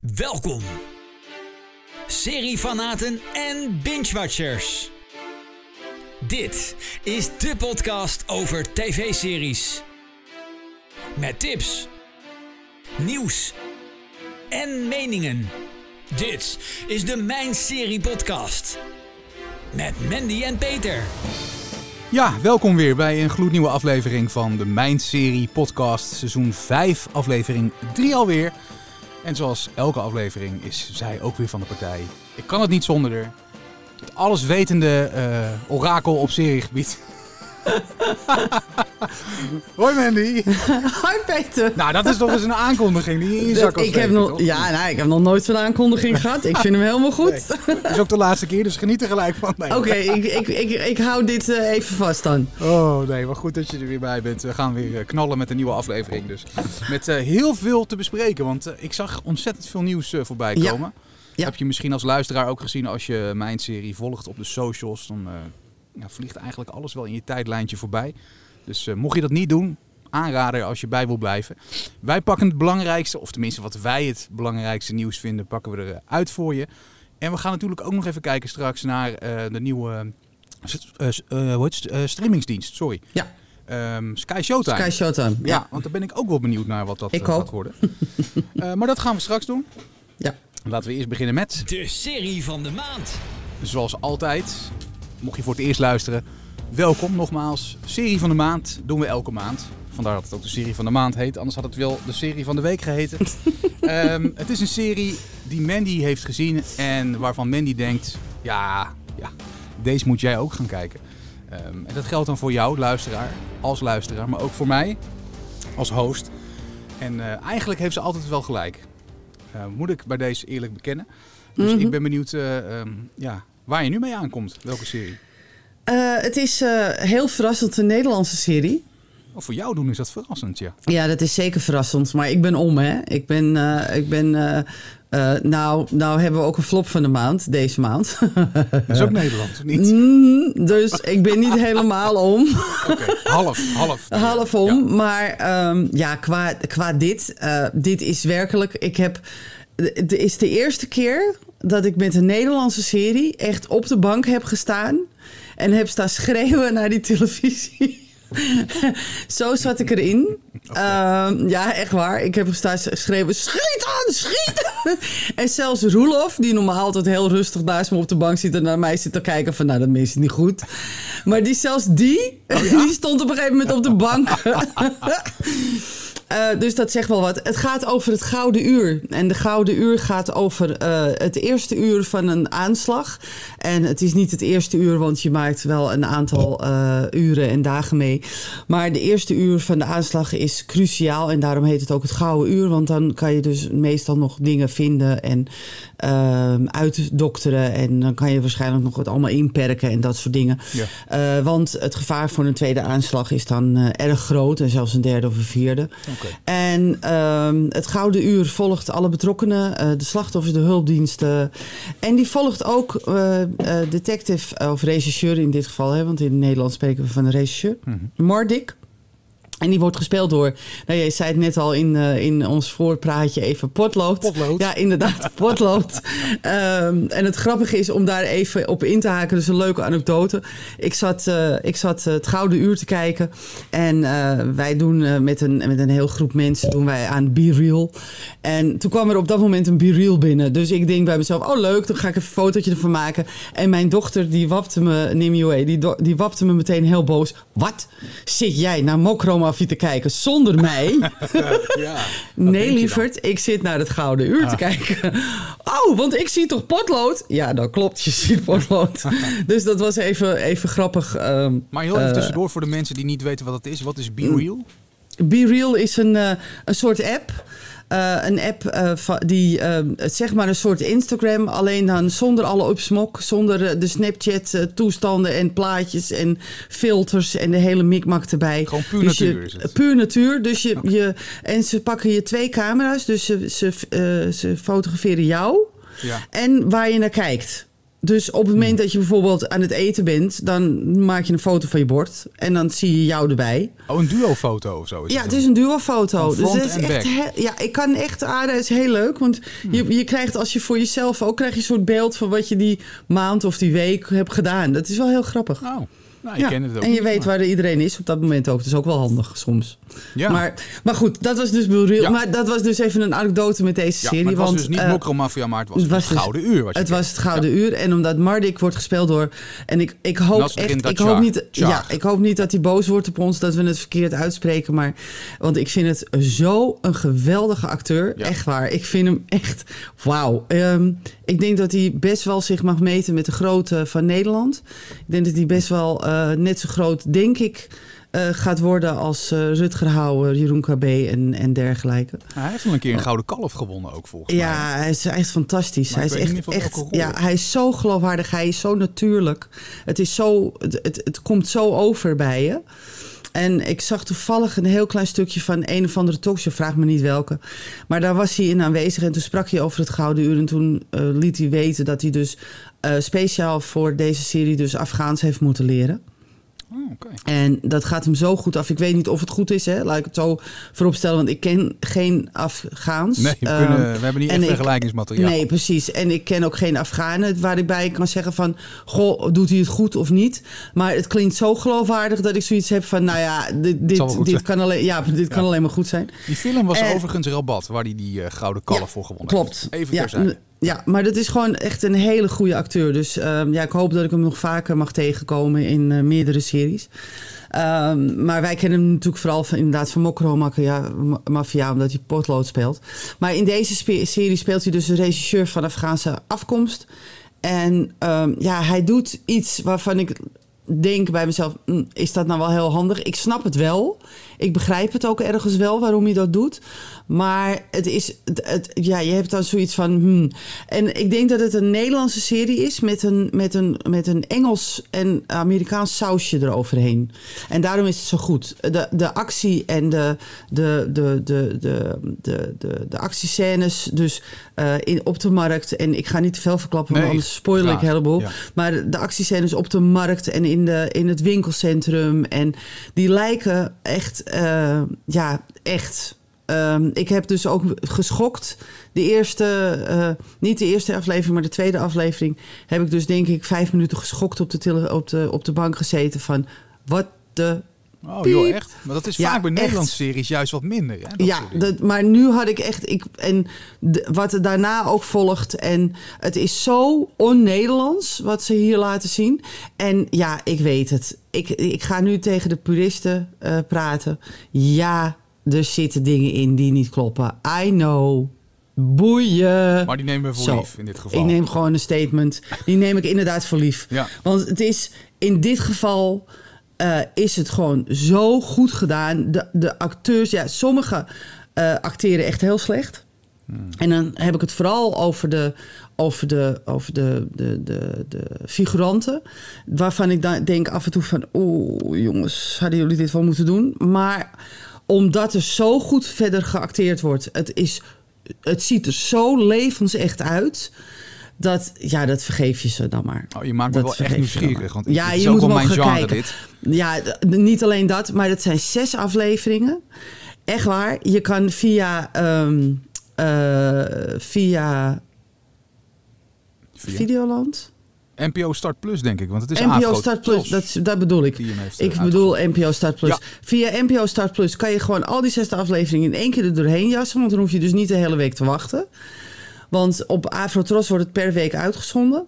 Welkom, seriefanaten en binge-watchers. Dit is de podcast over tv-series. Met tips, nieuws en meningen. Dit is de Mijn Serie Podcast. Met Mandy en Peter. Ja, welkom weer bij een gloednieuwe aflevering van de Mijn Serie Podcast. Seizoen 5, aflevering 3 alweer. En zoals elke aflevering is zij ook weer van de partij. Ik kan het niet zonder haar. Het alleswetende eh, orakel op seriegebied. Hoi Mandy. Hoi Peter. Nou, dat is toch eens een aankondiging die je in je zak ik heb nog, ja, nou, ik heb nog nooit zo'n aankondiging gehad. Ik vind hem helemaal goed. Nee. Het is ook de laatste keer, dus geniet er gelijk van. Nee. Oké, ik, ik, ik, ik hou dit eh, even vast dan. Oh nee, maar goed dat je er weer bij bent. We gaan weer eh, knallen met een nieuwe aflevering. Dus. Met eh, heel veel te bespreken, want ik zag ontzettend veel nieuws voorbij komen. Ja. Heb je misschien als luisteraar ook gezien als je mijn serie volgt op de socials. Dan ja, vliegt eigenlijk alles wel in je tijdlijntje voorbij. Dus eh, mocht je dat niet doen, aanrader als je bij wil blijven. Wij pakken het belangrijkste, of tenminste wat wij het belangrijkste nieuws vinden, pakken we eruit voor je. En we gaan natuurlijk ook nog even kijken straks naar eh, de nieuwe eh, eh, eh? Eh, streamingsdienst. Sorry. Ja. Ehm, Sky Showtime. Sky Showtime. ja. Ja. want daar ben ik ook wel benieuwd naar wat dat Ik gaat worden. Eh, maar dat gaan we straks doen. Ja. Laten we eerst beginnen met, De serie van de maand. zoals altijd, mocht je voor het eerst luisteren, welkom nogmaals. Serie van de maand doen we elke maand. Vandaar dat het ook de serie van de maand heet. Anders had het wel de serie van de week geheten. Ehm, het is een serie die Mandy heeft gezien en waarvan Mandy denkt, ja, ja deze moet jij ook gaan kijken. Ehm, en dat geldt dan voor jou, luisteraar, als luisteraar, maar ook voor mij als host. En eh, eigenlijk heeft ze altijd wel gelijk. Eh, moet ik bij deze eerlijk bekennen. Dus Mhm. ik ben benieuwd eh, ehm, ja, waar je nu mee aankomt. Welke serie? Eh, het is eh, heel verrassend een Nederlandse serie. Of voor jou doen is dat verrassend, ja. Ja, dat is zeker verrassend. Maar ik ben om, hè. Ik ben... eh, ik ben nou, nou hebben we ook een flop van de maand, deze maand. Dat is ook Nederland, niet? Mm, dus ik ben niet helemaal om. Oké, half, half. half om. Maar ehm, ja, qua, qua dit, dit is werkelijk. Ik heb. Het is de eerste keer dat ik met een Nederlandse serie echt op de bank heb gestaan. En heb staan schreeuwen naar die televisie. Zo zat ik erin. Ehm, ja, echt waar. Ik heb staan schreeuwen: schiet aan, schiet. En zelfs Roelof, die normaal altijd heel rustig naast me op de bank zit en naar mij zit te kijken: van nou, dat is niet goed. Maar die, zelfs die, die stond op een gegeven moment op de bank. Eh, dus dat zegt wel wat. Het gaat over het Gouden Uur. En de Gouden Uur gaat over eh, het eerste uur van een aanslag. En het is niet het eerste uur, want je maakt wel een aantal eh, uren en dagen mee. Maar de eerste uur van de aanslag is cruciaal. En daarom heet het ook het Gouden Uur. Want dan kan je dus meestal nog dingen vinden en ehm, uitdokteren. En dan kan je waarschijnlijk nog wat allemaal inperken en dat soort dingen. Ja. Eh, want het gevaar voor een tweede aanslag is dan eh, erg groot. En zelfs een derde of een vierde. En ehm, het Gouden Uur volgt alle betrokkenen, eh, de slachtoffers, de hulpdiensten. En die volgt ook detective, of rechercheur in dit geval, hè, want in het Nederlands spreken we van een rechercheur, Mhm. Mordik. En die wordt gespeeld door, nou jij zei het net al in, eh, in ons voorpraatje even, Potlood. Potlood. Ja, inderdaad, Potlood. Ehm, en het grappige is om daar even op in te haken, dus een leuke anekdote. Ik zat, eh, ik zat eh, het Gouden Uur te kijken en wij doen met, een, met een heel groep mensen doen wij aan Be Real. En toen kwam er op dat moment een Be Real binnen. Dus ik denk bij mezelf, oh leuk, dan ga ik even een fotootje ervan maken. En mijn dochter, die wapte me, Nimue, die, die wapte me meteen heel boos. Wat? Zit jij naar Mokromafie te kijken zonder mij? Ja. Nee, lieverd, ik zit naar het Gouden Uur Ah. te kijken. Oh, want ik zie toch potlood? Ja, dat klopt, je ziet potlood. dus dat was even, even grappig. ehm, Maar heel even eh, tussendoor voor de mensen die niet weten wat het is. Wat is Be Real? Be Real is een, eh, een soort app. Eh, een app eh, die, eh, zeg maar een soort Instagram, alleen dan zonder alle opsmok, zonder de Snapchat-toestanden en plaatjes en filters en de hele mikmak erbij. Gewoon puur Dus je- natuur is het. Puur natuur. Dus je, je, en ze pakken je twee camera's, dus ze, ze, ze fotograferen jou Ja. en waar je naar kijkt. Dus op het moment dat je bijvoorbeeld aan het eten bent, dan maak je een foto van je bord en dan zie je jou erbij. Oh, een duo-foto of zo is Ja, het is een duo-foto. Dus dat is echt. Hmm. he- ja, ik kan echt aanraden, het is heel leuk, want je, je krijgt als je voor jezelf ook krijg je een soort beeld van wat je die maand of die week hebt gedaan. Dat is wel heel grappig. Oh, nou, Ja, het ook en je weet waar iedereen is op dat moment ook. Dat is ook wel handig soms. Ja. Maar, maar goed, dat was dus. Ja. Maar dat was dus even een anekdote met deze serie. maar het was dus niet eh, Mokromafia, maar het was het het, was dus- Gouden Uur. Wat je het was het Gouden Uur. En omdat Mardik wordt gespeeld door... En ik, ik hoop echt... Ik hoop, niet, Char. ja, ik hoop niet dat hij boos wordt op ons. Dat we het verkeerd uitspreken. Maar, want ik vind het zo een geweldige acteur. Echt waar. Ik vind hem echt... Wauw. Ehm, ik denk dat hij best wel zich mag meten met de grote van Nederland. Ik denk dat hij best wel eh, net zo groot, denk ik... eh, gaat worden als eh, Rutger Hauer, Jeroen KB en, en dergelijke. Hij heeft al een keer een Gouden Kalf gewonnen ook, volgens mij. Ja, hij is echt fantastisch. Maar hij is echt, echt ja, hij is zo geloofwaardig. Hij is zo natuurlijk. Het, is zo, het, het, het komt zo over bij je. En ik zag toevallig een heel klein stukje van een of andere talkshow, vraag me niet welke. Maar daar was hij in aanwezig en toen sprak hij over het Gouden Uur. En toen eh, liet hij weten dat hij dus eh, speciaal voor deze serie dus Afghaans heeft moeten leren. Oh. En dat gaat hem zo goed af. Ik weet niet of het goed is, hè? laat ik het zo vooropstellen, want ik ken geen Afghaans. Nee, we, Ehm, we hebben niet echt vergelijkingsmateriaal. Nee, precies. En ik ken ook geen Afghanen waar ik bij kan zeggen van... goh, doet hij het goed of niet? Maar het klinkt zo geloofwaardig dat ik zoiets heb van... nou ja, dit, dit, dit kan, alleen, ja, dit kan alleen maar goed zijn. Die film was En- overigens Rabat, waar hij die eh, Gouden Kalf Ja, voor gewonnen Klopt. heeft. Even ja, terzijde. Ja, maar dat is gewoon echt een hele goede acteur. Dus ehm, ja, ik hoop dat ik hem nog vaker mag tegenkomen in eh, meerdere series. Ehm, maar wij kennen hem natuurlijk vooral van, inderdaad van Mokro Mafia, omdat hij potlood speelt. Maar in deze serie speelt hij dus een regisseur van Afghaanse afkomst. En ehm, ja, hij doet iets waarvan ik denk bij mezelf, "Mm, is dat nou wel heel handig? Ik snap het wel. Ik begrijp het ook ergens wel waarom hij dat doet. Maar het is, het, het- ja, je hebt dan zoiets van. Hmm. En ik denk dat het een Nederlandse serie is met een, met een, met een Engels en Amerikaans sausje eroverheen. En daarom is het zo goed. De, de actie en de, de, de, de, de, de, de, de actiescènes, dus eh, in, op de markt. En ik ga niet te veel verklappen, want anders spoiler ik een heleboel. Ja. Maar de actiescènes op de markt en in, de, in het winkelcentrum. En die lijken echt, eh, ja, echt. Ehm, ik heb dus ook geschokt. De eerste, eh, niet de eerste aflevering, maar de tweede aflevering. Heb ik dus denk ik vijf minuten geschokt op de, tele- op de, op de bank gezeten van wat de Oh joh, echt? Maar dat is Ja, vaak bij echt. Nederlandse series juist wat minder. Hè? Dat ja, dat, maar nu had ik echt. Ik, en de- wat er daarna ook volgt. En het is zo on-Nederlands wat ze hier laten zien. En ja, ik weet het. Ik, ik ga nu tegen de puristen eh, praten. Ja, er zitten dingen in die niet kloppen. I know. Boeien. Maar die nemen we voor Zo. lief in dit geval. Ik neem gewoon een statement. Die neem ik inderdaad voor lief. Ja. Want het is in dit geval eh, is het gewoon zo goed gedaan. De, de acteurs, ja, sommigen eh, acteren echt heel slecht. Hmm. En dan heb ik het vooral over de, over de, over de, de, de, de figuranten. Waarvan ik dan denk af en toe van... oeh, jongens, hadden jullie dit wel moeten doen? Maar omdat er zo goed verder geacteerd wordt... het, is, het ziet er zo levensecht uit... Dat, ja, dat vergeef je ze dan maar. Oh, je maakt me Dat wel echt nieuwsgierig. Want ja, je moet wel hem mijn ook gaan genre kijken. dit. Ja, niet alleen dat, maar het zijn zes afleveringen. Echt waar. Je kan via, ehm, eh, via, Via Videoland. NPO Start Plus, denk ik. Want het is NPO Afro Start Plus, dat, dat bedoel ik. heeft, eh, Ik bedoel NPO Start Plus. Ja. Via NPO Start Plus kan je gewoon al die zesde afleveringen in één keer er doorheen jassen. Want dan hoef je dus niet de hele week te wachten. Want op Afrotros wordt het per week uitgezonden.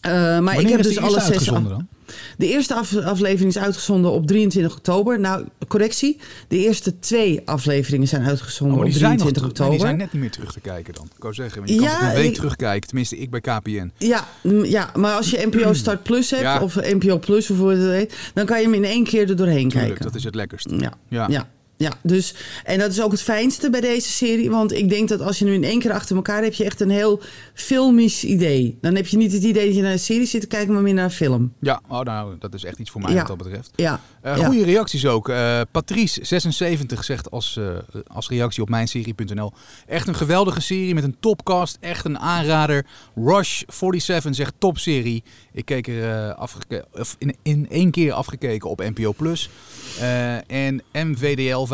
Eh, maar Wanneer ik heb dus alle zes dan? De eerste af- aflevering is uitgezonden op 23 oktober. Nou, correctie. De eerste twee afleveringen zijn uitgezonden Oh, op die zijn, nog 23 terug- nee, oktober. die zijn net niet meer terug te kijken dan. Ik wou zeggen, je kan Ja, een week ik- terugkijken. Tenminste, ik bij KPN. Ja, mm, ja, maar als je NPO Start Plus hebt, Ja. of NPO Plus of hoe het heet, dan kan je hem in één keer er doorheen Tuurlijk, kijken. dat is het lekkerst. Ja, Ja. ja. Ja. dus en dat is ook het fijnste bij deze serie, want ik denk dat als je nu in één keer achter elkaar hebt, heb je echt een heel filmisch idee. Dan heb je niet het idee dat je naar een serie zit te kijken, maar meer naar een film. Ja, oh, nou, dat is echt iets voor mij Ja. wat dat betreft. Ja, Eh ja. Goede reacties ook. Eh Patrice76 zegt als, eh, als reactie op mijnserie.nl. Echt een geweldige serie met een topcast. Echt een aanrader. Rush47 zegt topserie. Ik keek er afgeke- of in, in één keer afgekeken op NPO Plus. Eh, en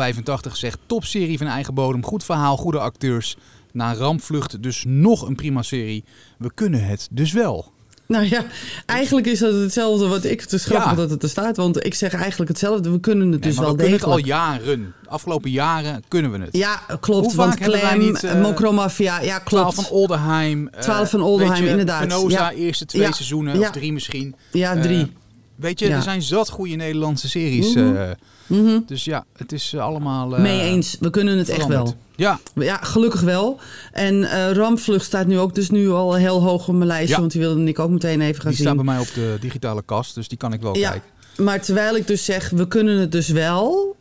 MVDL85 zegt topserie van eigen bodem. Goed verhaal, goede acteurs. Na rampvlucht dus nog een prima serie. We kunnen het dus wel. Nou ja, eigenlijk is dat hetzelfde wat ik. Grappig Ja. dat het er staat, want ik zeg eigenlijk hetzelfde. We kunnen het Nee, dus wel we kunnen het degelijk. al jaren. Afgelopen jaren kunnen we het. Ja, klopt. Hoe want Clem, niet, eh, Mokromafia, ja, klopt. 12 van Oldenheim. eh, 12 van Oldenheim, je, inderdaad. Penosa, Ja. eerste twee Ja. seizoenen, of drie misschien. ja, Eh, drie. weet je, er zijn zat goede Nederlandse series. Mhm. Mhm. dus ja, het is eh, allemaal eh, Mee eens. We kunnen het echt wel. Ja, Ja, gelukkig wel. En eh Rampvlucht staat nu ook dus nu al heel hoog op mijn lijstje. Ja. Want die wilde ik ook meteen even gaan die staat bij zien. mij op de digitale kast, dus die kan ik wel Ja. kijken. Maar terwijl ik dus zeg, we kunnen het dus wel.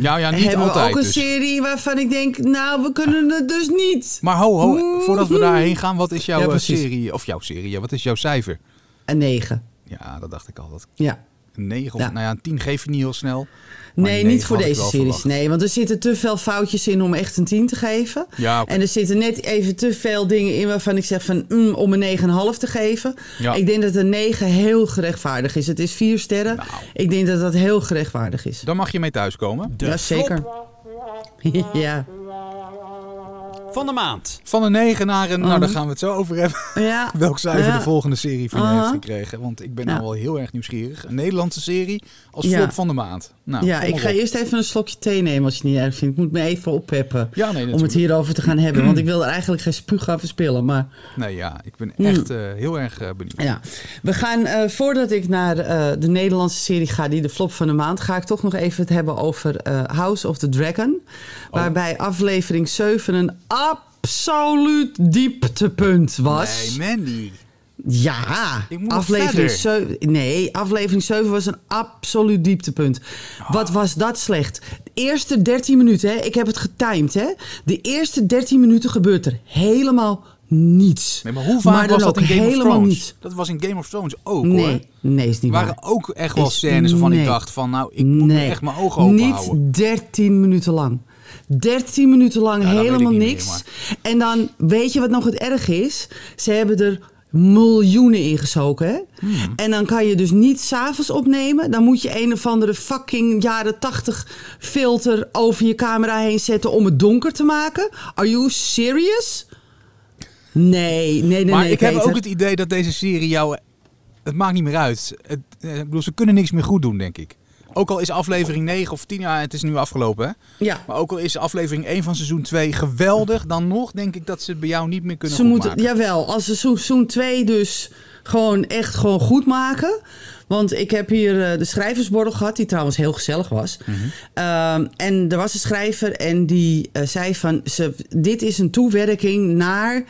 Ja, ja, niet hebben altijd we ook een dus. serie waarvan ik denk, nou, we kunnen het dus niet. Maar ho, ho, voordat we daarheen gaan, wat is jouw Ja, serie, of jouw serie, wat is jouw cijfer? Een negen. Ja, dat dacht ik al. Dat Ja. Een 9 of, Ja. nou ja, een 10 geef je niet heel snel. Nee, niet voor deze series. verwacht. Nee, want er zitten te veel foutjes in om echt een 10 te geven. Ja. En er zitten net even te veel dingen in waarvan ik zeg van mm, om een 9,5 te geven. Ja. Ik denk dat een 9 heel gerechtvaardigd is. Het is vier sterren. Nou. Ik denk dat dat heel gerechtvaardigd is. Dan mag je mee thuiskomen. Ja, zeker. ja. Van de maand. Van een 9 naar een, nou daar gaan we het zo over hebben. ja. Welk cijfer Ja. de volgende serie van je heeft gekregen. Want ik ben nou wel heel erg nieuwsgierig. Een Nederlandse serie als Ja. flop van de maand. Nou, ja, ik ga op. eerst even een slokje thee nemen als je het niet erg vindt. Ik moet me even oppeppen Ja, nee, om het hierover te gaan hebben. Want ik wil er eigenlijk geen spuug gaan verspillen. Maar Nee, ja, ik ben Hmm. echt eh, heel erg eh, benieuwd. Ja, we gaan eh, voordat ik naar de Nederlandse serie ga, die de flop van de maand, ga ik toch nog even het hebben over House of the Dragon. Oh. Waarbij aflevering 7 een absoluut dieptepunt was. Nee, Mandy. Ja, Ik aflevering verder. 7. Nee, aflevering 7 was een absoluut dieptepunt. Ah. Wat was dat slecht? De eerste 13 minuten, hè, ik heb het getimed, hè. De eerste 13 minuten gebeurt er helemaal niets. Nee, maar hoe vaak Maar was dat in Game of Thrones? niet. Dat was in Game of Thrones ook hoor. Nee, nee, is Er niet waar. waren ook echt wel scènes waarvan ik nee. dacht van nou, ik moet Nee, echt mijn ogen open niet houden. 13 minuten lang. 13 minuten lang Ja, ik helemaal niks. meer, En dan, weet je wat nog het erg is? Ze hebben er miljoenen ingezogen. Hè? Hmm. En dan kan je dus niet s'avonds opnemen. Dan moet je een of andere fucking jaren 80 filter over je camera heen zetten om het donker te maken. Are you serious? Nee, nee, nee. maar nee, ik heb ook het idee dat deze serie jou... Het maakt niet meer uit. Het, eh, ik bedoel, ze kunnen niks meer goed doen, denk ik. Ook al is aflevering 9 of 10, ja, het is nu afgelopen hè. Ja, Maar ook al is aflevering 1 van seizoen 2 geweldig, dan nog denk ik dat ze het bij jou niet meer kunnen Ze moeten, jawel, als ze seizoen 2 dus gewoon echt gewoon goed maken. Want ik heb hier eh, de schrijversborrel gehad, die trouwens heel gezellig was. Mhm. Ehm, en er was een schrijver en die eh, zei van... Ze, dit is een toewerking naar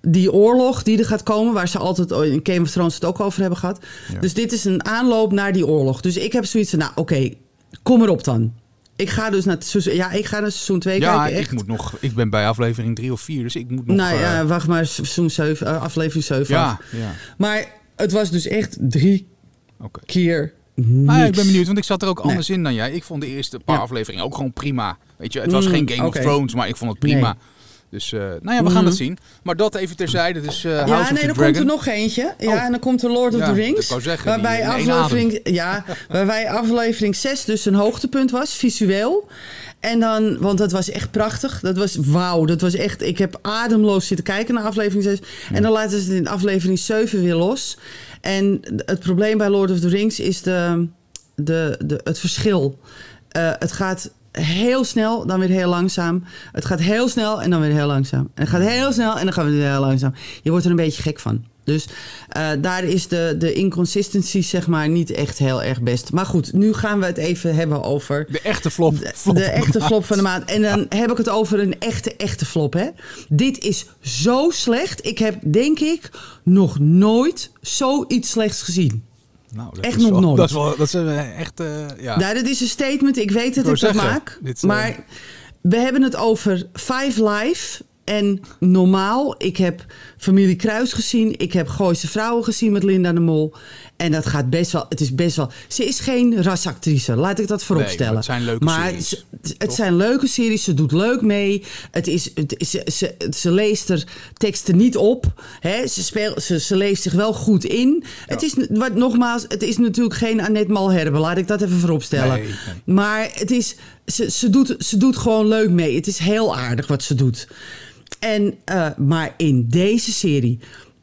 die oorlog die er gaat komen... waar ze altijd in Game of Thrones het ook over hebben gehad. Ja. Dus dit is een aanloop naar die oorlog. Dus ik heb zoiets van, nou oké, kom erop dan. Ik ga dus naar, seizoen- ja, ik ga naar seizoen 2 Ja, kijken, echt. ik moet nog. Ik ben bij aflevering 3 of 4, dus ik moet nog. nou eh, ja, wacht maar, seizoen 7, eh, aflevering 7 af. ja, ja. Maar het was dus echt drie keer ja, ik ben benieuwd, want ik zat er ook Nee. anders in dan jij. Ik vond de eerste paar Ja. afleveringen ook gewoon prima. Weet je, het was Mm, geen Game of Thrones, maar ik vond het prima. Nee. Dus, eh, nou ja, we gaan Mhm. het zien. Maar dat even terzijde. Dus eh House Ja, of nee, the dan Dragon. komt er nog eentje. Ja, Oh. en dan komt er Lord of Ja, the Rings. zeggen, waarbij, aflevering, ja, waarbij aflevering 6 dus een hoogtepunt was, visueel. En dan, want dat was echt prachtig. Dat was wauw. Dat was echt. Ik heb ademloos zitten kijken naar aflevering 6. En dan laten ze het in aflevering 7 weer los. En het probleem bij Lord of the Rings is de, de, de, het verschil. Eh, het gaat heel snel, dan weer heel langzaam. Het gaat heel snel en dan weer heel langzaam. En het gaat heel snel en dan gaat het weer heel langzaam. Je wordt er een beetje gek van. Dus eh, daar is de, de inconsistency zeg maar niet echt heel erg best. Maar goed, nu gaan we het even hebben over De echte flop. flop de van echte flop van de maand. En dan heb ik het over een echte, echte flop. Hè? Dit is zo slecht. Ik heb, denk ik, nog nooit zoiets slechts gezien. Nou, dat Echt is nog wel, nooit. Dat is, wel, dat is eh, echt, eh, ja. Nou, dat is een statement. Ik weet dat wou ik dat maak. dit, eh, maar we hebben het over Five Live. En normaal, ik heb Familie Kruis gezien. Ik heb Gooise Vrouwen gezien met Linda de Mol. En dat gaat best wel, het is best wel... Ze is geen rasactrice, laat ik dat voorop Nee, stellen. maar het zijn leuke maar series, ze- het toch? zijn leuke series, ze doet leuk mee. Het is, het ze, ze, ze leest er teksten niet op. Hè? Ze, speel, ze, ze leest zich wel goed in. Het is, wat, nogmaals, het is natuurlijk geen Annette Malherbe. Laat ik dat even voorop stellen. Nee, nee. Maar het is, ze, ze, doet, ze doet gewoon leuk mee. Het is heel aardig wat ze doet. En, eh, maar in deze serie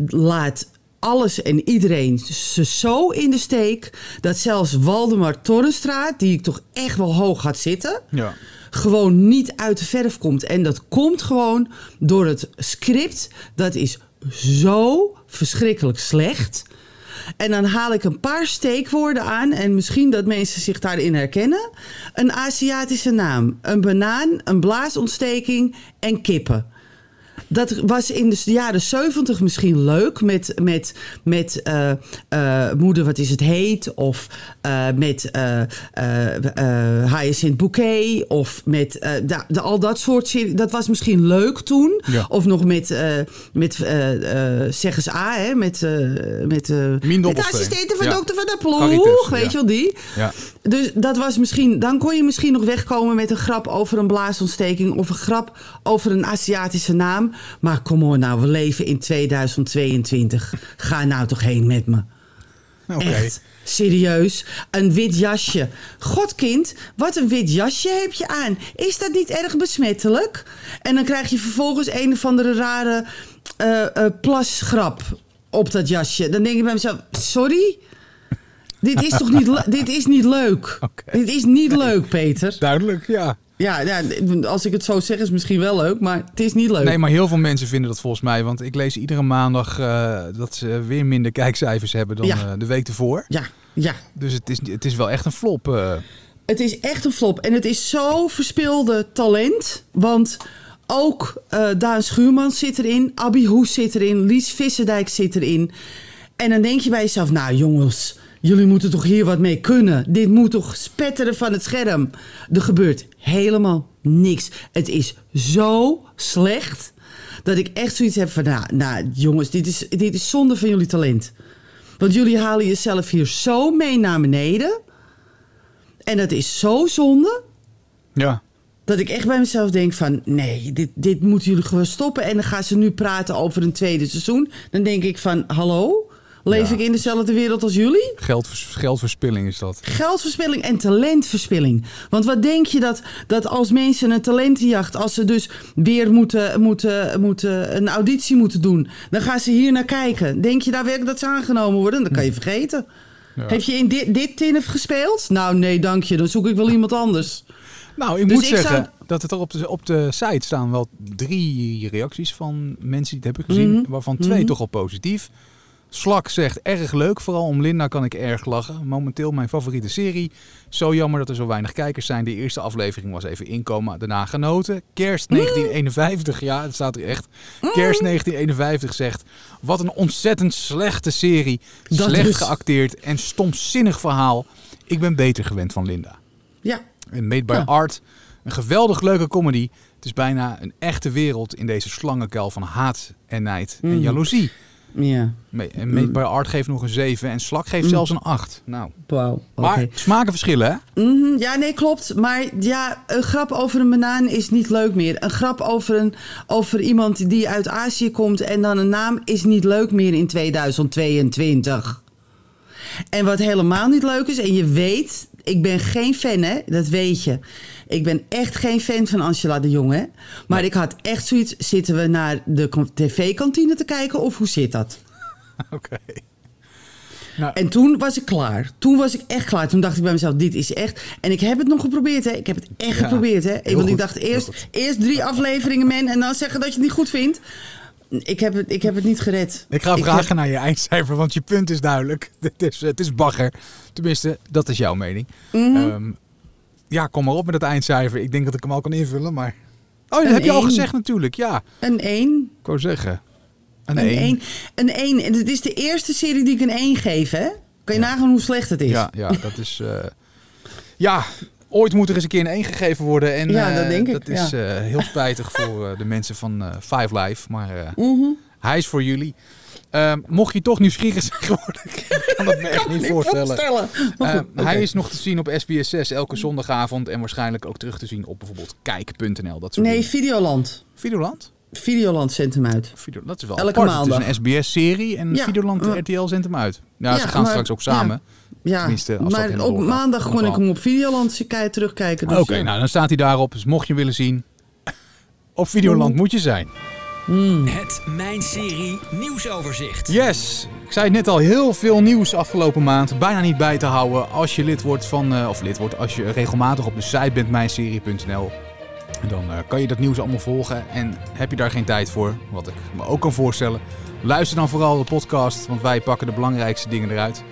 laat alles en iedereen ze zo in de steek... dat zelfs Waldemar Torrenstraat, die ik toch echt wel hoog had zitten... Ja. gewoon niet uit de verf komt. En dat komt gewoon door het script. Dat is zo verschrikkelijk slecht... En dan haal ik een paar steekwoorden aan. En misschien dat mensen zich daarin herkennen. Een Aziatische naam. Een banaan, een blaasontsteking en kippen. Dat was in de jaren 70 misschien leuk met, met, met eh, eh, Moeder, wat is het heet? Of eh, met Hyacinth Bouquet. Of met de, al dat soort series. Dat was misschien leuk toen. Ja. Of nog met, met zeg eens A, hè? Met, met, met de Dobbelsteen. assistente van Ja. dokter Van der Ploeg. Caritas, weet ja. je wel, die. Ja. Dus dat was misschien, dan kon je misschien nog wegkomen met een grap over een blaasontsteking of een grap over een Aziatische naam. Maar kom hoor, nou, we leven in 2022. Ga nou toch heen met me. Echt. Serieus, een wit jasje. Godkind, wat een wit jasje heb je aan. Is dat niet erg besmettelijk? En dan krijg je vervolgens een of andere rare eh eh, plasgrap op dat jasje. Dan denk ik bij mezelf, sorry? Dit is toch niet, dit is niet leuk? Dit is niet leuk, Peter. Duidelijk, ja. Ja, ja, als ik het zo zeg is het misschien wel leuk, maar het is niet leuk. Nee, maar heel veel mensen vinden dat volgens mij. Want ik lees iedere maandag eh, dat ze weer minder kijkcijfers hebben dan Ja. eh, de week ervoor. Ja, ja. Dus het is, het is wel echt een flop. eh. Het is echt een flop. En het is zo verspilde talent. Want ook Daan Schuurmans zit erin. Abby Hoes zit erin. Lies Visserdijk zit erin. En dan denk je bij jezelf... Nou jongens, jullie moeten toch hier wat mee kunnen. Dit moet toch spetteren van het scherm. Er gebeurt helemaal niks. Het is zo slecht... dat ik echt zoiets heb van... Nou, nou jongens, dit is, dit is zonde van jullie talent. Want jullie halen jezelf hier zo mee naar beneden... En dat is zo zonde. ja. Dat ik echt bij mezelf denk van... nee, dit, dit moeten jullie gewoon stoppen. En dan gaan ze nu praten over een tweede seizoen. Dan denk ik van, hallo? Leef Ja. ik in dezelfde wereld als jullie? Geldvers, geldverspilling is dat. Geldverspilling en talentverspilling. Want wat denk je dat, dat als mensen een talentenjacht... als ze dus weer moeten, moeten, moeten een auditie moeten doen... dan gaan ze hier naar kijken. Denk je daar werkelijk dat ze aangenomen worden? Dat kan je vergeten. Ja. Heb je in dit, dit tinnef gespeeld? Nou, nee, dank je. Dan zoek ik wel iemand anders. Nou, ik Dus moet ik zeggen zou- dat het er op de, op de site staan wel drie reacties van mensen die het hebben gezien. Mhm. Waarvan twee Mhm. toch al positief. Slak zegt erg leuk, vooral om Linda kan ik erg lachen. Momenteel mijn favoriete serie. Zo jammer dat er zo weinig kijkers zijn. De eerste aflevering was even inkomen, daarna genoten. Kerst 1951, ja, het staat er echt. Kerst 1951 zegt, wat een ontzettend slechte serie. Dat Slecht is- geacteerd en stomzinnig verhaal. Ik ben beter gewend van Linda. Ja, En Made by Ja. Art. Een geweldig leuke comedy. Het is bijna een echte wereld in deze slangenkuil van haat en nijd en Mhm. jaloezie. Ja. Made by Art geeft nog een 7 en Slak geeft Mm. zelfs een 8. Nou, Wauw. maar smaken verschillen hè? Mhm, ja, nee, klopt. Maar ja, een grap over een banaan is niet leuk meer. Een grap over, een, over iemand die uit Azië komt en dan een naam is niet leuk meer in 2022. En wat helemaal niet leuk is, en je weet, ik ben geen fan, hè, dat weet je. Ik ben echt geen fan van Angela de Jong, hè. Maar ik had echt zoiets, zitten we naar de tv-kantine te kijken of hoe zit dat? Oké. Nou, En toen was ik klaar. Toen was ik echt klaar. Toen dacht ik bij mezelf, dit is echt... En ik heb het nog geprobeerd, hè. Ik heb het echt Ja, geprobeerd, hè. Want ik dacht eerst, eerst drie afleveringen, man. En dan zeggen dat je het niet goed vindt. Ik heb het, ik heb het niet gered. ik ga heb- vragen naar je eindcijfer, want je punt is duidelijk. Het is, het is bagger. Tenminste, dat is jouw mening. Ehm, ja, kom maar op met het eindcijfer. Ik denk dat ik hem al kan invullen, maar... Oh, dat Een heb je al gezegd natuurlijk, ja. Een 1. Ik wou zeggen. Een Een 1. 1. Een 1. En het is de eerste serie die ik een 1 geef, hè. Kan je nagaan hoe slecht het is? Ja, ja, dat is... eh, ja, ooit moet er eens een keer een 1 gegeven worden. En, Ja, eh, dat denk ik, Dat is eh, heel spijtig voor eh, de mensen van eh, Five Live. Maar eh, Mhm. hij is voor jullie. Ehm, mocht je toch nieuwsgierig zijn geworden, ik kan het me echt niet voorstellen. Eh, oké. Hij is nog te zien op SBS 6 elke zondagavond. En waarschijnlijk ook terug te zien op bijvoorbeeld kijk.nl. Dat soort Nee, dingen. Videoland. Videoland? Videoland zendt hem uit. Video, dat is wel Elke apart. maandag. Het is een SBS-serie en Ja, Videoland RTL zendt hem uit. Ja, ze gaan maar- straks ook samen. Ja, Tenminste, als dat maar op maandag kon ik hem op Videoland terugkijken. Dus, Oké, nou dan staat hij daarop. Dus mocht je willen zien, op Videoland moet je zijn. Het Mijn Serie nieuwsoverzicht. Yes, ik zei het net al, heel veel nieuws afgelopen maand. Bijna niet bij te houden als je lid wordt van, eh, of lid wordt, als je regelmatig op de site bent, mijnserie.nl. En dan eh, kan je dat nieuws allemaal volgen. En heb je daar geen tijd voor, wat ik me ook kan voorstellen, luister dan vooral de podcast, want wij pakken de belangrijkste dingen eruit.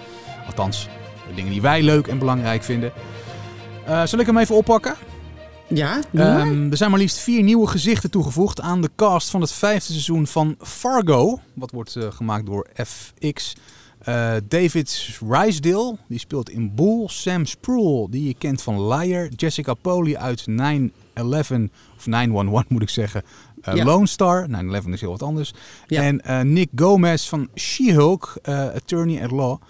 Althans, de dingen die wij leuk en belangrijk vinden. Eh, zal ik hem even oppakken? Ja. Ehm, er zijn maar liefst vier nieuwe gezichten toegevoegd aan de cast van het vijfde seizoen van Fargo. Wat wordt eh, gemaakt door FX. Eh, David Rysdale, die speelt in Bull. Sam Spruill, die je kent van Liar. Jessica Poley uit 9-11, of 911 moet ik zeggen. Ja. Lone Star, 9-11 is heel wat anders. Ja. En Nick Gomez van She-Hulk, eh, Attorney at Law.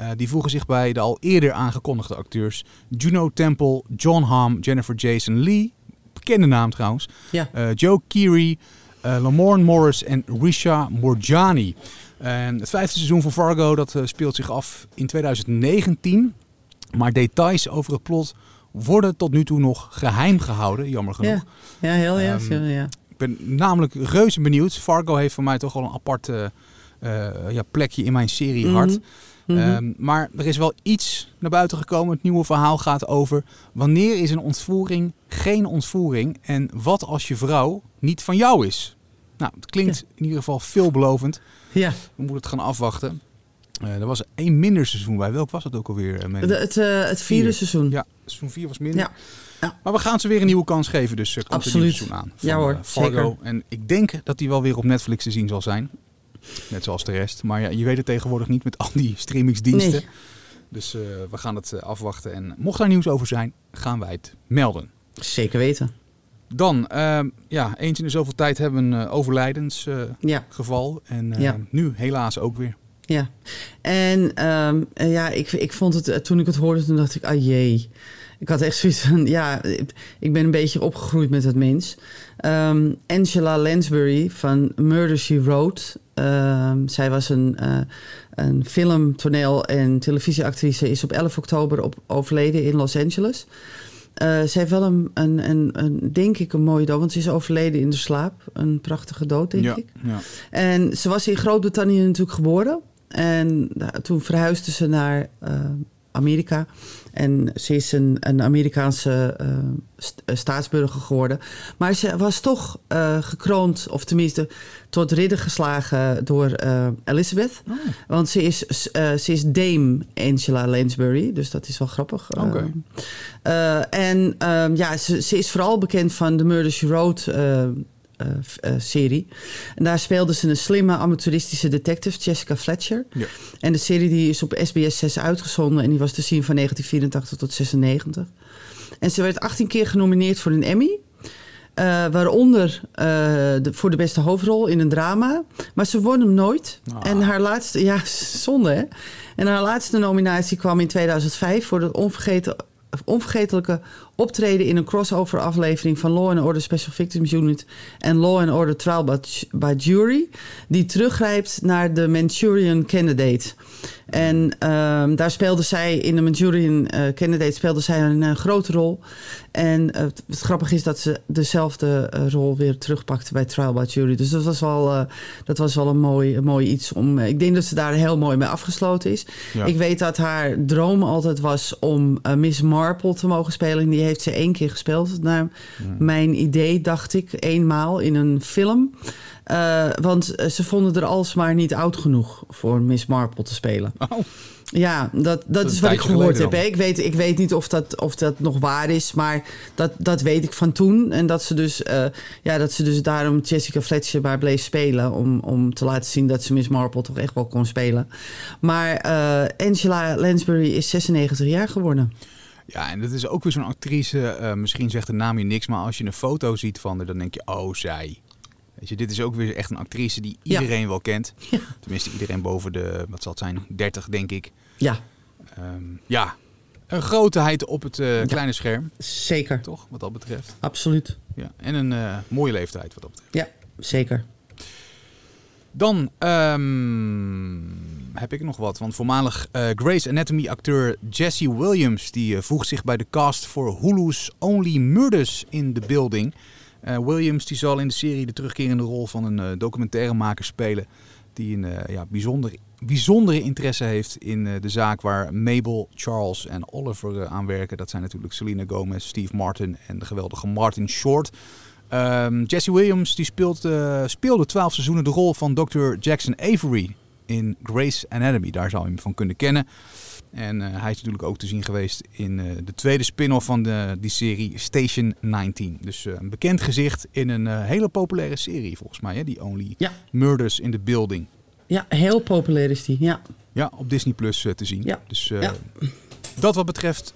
Eh, die voegen zich bij de al eerder aangekondigde acteurs Juno Temple, John Hamm, Jennifer Jason Lee, bekende naam trouwens, Ja. eh, Joe Keery, eh Lamorne Morris en Risha Morjani. En het vijfde seizoen van Fargo dat, speelt zich af in 2019. Maar details over het plot worden tot nu toe nog geheim gehouden, jammer genoeg. Ja, ja heel erg. Ehm, ja. Ik ben namelijk reuze benieuwd. Fargo heeft voor mij toch wel een apart ja, plekje in mijn serie Mhm. Mhm. Ehm, maar er is wel iets naar buiten gekomen. Het nieuwe verhaal gaat over wanneer is een ontvoering geen ontvoering en wat als je vrouw niet van jou is. Nou, het klinkt in ieder geval veelbelovend. ja. We moeten het gaan afwachten. Eh, er was één minder seizoen bij. Welk was dat ook alweer? eh? De- het, eh, het vierde Vier. seizoen. Ja, seizoen 4 was minder. Ja. Ja. Maar we gaan ze weer een nieuwe kans geven. Dus uh, komt Absoluut. een nieuw seizoen aan. Van, Ja hoor, Fargo. zeker. En ik denk dat die wel weer op Netflix te zien zal zijn. Net zoals de rest. Maar ja, je weet het tegenwoordig niet met al die streamingsdiensten. Nee. Dus eh, we gaan het eh, afwachten. En mocht daar nieuws over zijn, gaan wij het melden. Zeker weten. Dan, ehm, ja, eens in de zoveel tijd hebben we een eh, overlijdensgeval. Ja. en Ja. nu helaas ook weer. Ja, en ehm, eh, ja, ik, ik vond het, toen ik het hoorde, toen dacht ik, ah jee. Ik had echt zoiets van, ja, ik- ben een beetje opgegroeid met het mens. Ehm, Angela Lansbury van Murder, She Wrote. Ehm, zij was een, eh, een film, toneel en televisieactrice. Is op 11 oktober op, overleden in Los Angeles. Eh, ze heeft wel een, een, een, een, denk ik, een mooie dood. Want ze is overleden in de slaap. Een prachtige dood, denk ja, ik. ja. En ze was in Groot-Brittannië natuurlijk geboren. En nou, toen verhuisde ze naar eh, Amerika. En ze is een, een Amerikaanse eh, st- eh, staatsburger geworden. Maar ze was toch eh, gekroond, of tenminste tot ridder geslagen door Elizabeth. Oh, Want ze is, ze is Dame Angela Lansbury, dus dat is wel grappig. Oké. en ehm, ja, ze, ze is vooral bekend van de Murder, She Wrote serie. En daar speelde ze een slimme amateuristische detective, Jessica Fletcher. Ja. En de serie die is op SBS 6 uitgezonden en die was te zien van 1984 tot 96. En ze werd 18 keer genomineerd voor een Emmy. Eh, waaronder eh, de, voor de beste hoofdrol in een drama. Maar ze won hem nooit. Ah. En haar laatste, ja, zonde hè. En haar laatste nominatie kwam in 2005 voor het onvergeten, onvergetelijke optreden in een crossover aflevering van Law and Order Special Victims Unit en Law and Order Trial by, by Jury, die teruggrijpt naar de Manchurian Candidate. En ehm, daar speelde zij in de Manchurian eh, Candidate speelde zij een, eh, grote rol. En eh, het, het grappige is dat ze dezelfde rol weer terugpakte bij Trial by Jury. Dus dat was wel, dat was wel een mooi, een mooi iets om. ik denk dat ze daar heel mooi mee afgesloten is. Ja. Ik weet dat haar droom altijd was om Miss Marple te mogen spelen. En die heeft ze één keer gespeeld. Naar mijn idee dacht ik eenmaal in een film. Eh, want eh, ze vonden er alsmaar niet oud genoeg voor Miss Marple te spelen. Oh, Ja, dat, dat, is wat ik gehoord heb. hè. Ik weet, ik weet niet of dat, of dat nog waar is, maar dat, dat weet ik van toen. En dat ze dus, eh, ja, dat ze dus daarom Jessica Fletcher maar bleef spelen. Om, om te laten zien dat ze Miss Marple toch echt wel kon spelen. Maar Angela Lansbury is 96 jaar geworden. Ja, en dat is ook weer zo'n actrice. misschien zegt de naam je niks, maar als je een foto ziet van haar, dan denk je, oh, zij. Weet je, dit is ook weer echt een actrice die Ja. iedereen wel kent. Ja. Tenminste, iedereen boven de, wat zal het zijn, 30 denk ik. Ja, Ehm, ja, een grootheid op het eh, kleine scherm, zeker. toch, wat dat betreft. Absoluut. Ja, en een eh, mooie leeftijd wat dat betreft. Ja, zeker. Dan ehm, heb ik nog wat. Want voormalig eh Grey's Anatomy acteur Jesse Williams... die voegt zich bij de cast voor Hulu's Only Murders in the Building. Eh, Williams die zal in de serie de terugkerende rol van een eh, documentairemaker spelen... die een eh, ja, bijzonder, bijzondere interesse heeft in de zaak waar Mabel, Charles en Oliver aan werken. Dat zijn natuurlijk Selena Gomez, Steve Martin en de geweldige Martin Short... Ehm, Jesse Williams die speelt, speelde 12 seizoenen de rol van Dr. Jackson Avery in Grey's Anatomy. Daar zou je hem van kunnen kennen. En eh, hij is natuurlijk ook te zien geweest in eh, de tweede spin-off van de, die serie Station 19. Dus eh, een bekend gezicht in een hele populaire serie volgens mij. Hè? Die Only Ja. Murders in the Building. Ja, heel populair is die. Ja, Ja, op Disney Plus te zien. Ja. Dus Ja. dat wat betreft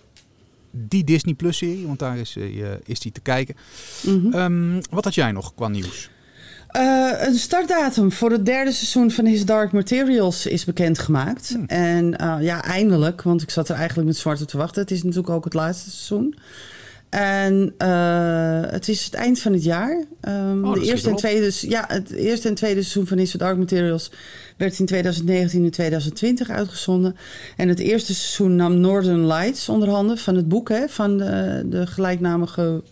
die Disney Plus serie, want daar is, eh, is die te kijken. Mhm. Ehm, wat had jij nog qua nieuws? Eh, een startdatum voor het derde seizoen van His Dark Materials is bekendgemaakt. Hmm. En eh, ja, eindelijk, want ik zat er eigenlijk met zwart op te wachten. Het is natuurlijk ook het laatste seizoen. En eh, het is het eind van het jaar. Ehm, dat de eerste en tweede, ja, het eerste en tweede seizoen van His Dark Materials werd in 2019 en 2020 uitgezonden. En het eerste seizoen nam Northern Lights onder handen van het boek hè, van de, de gelijknamige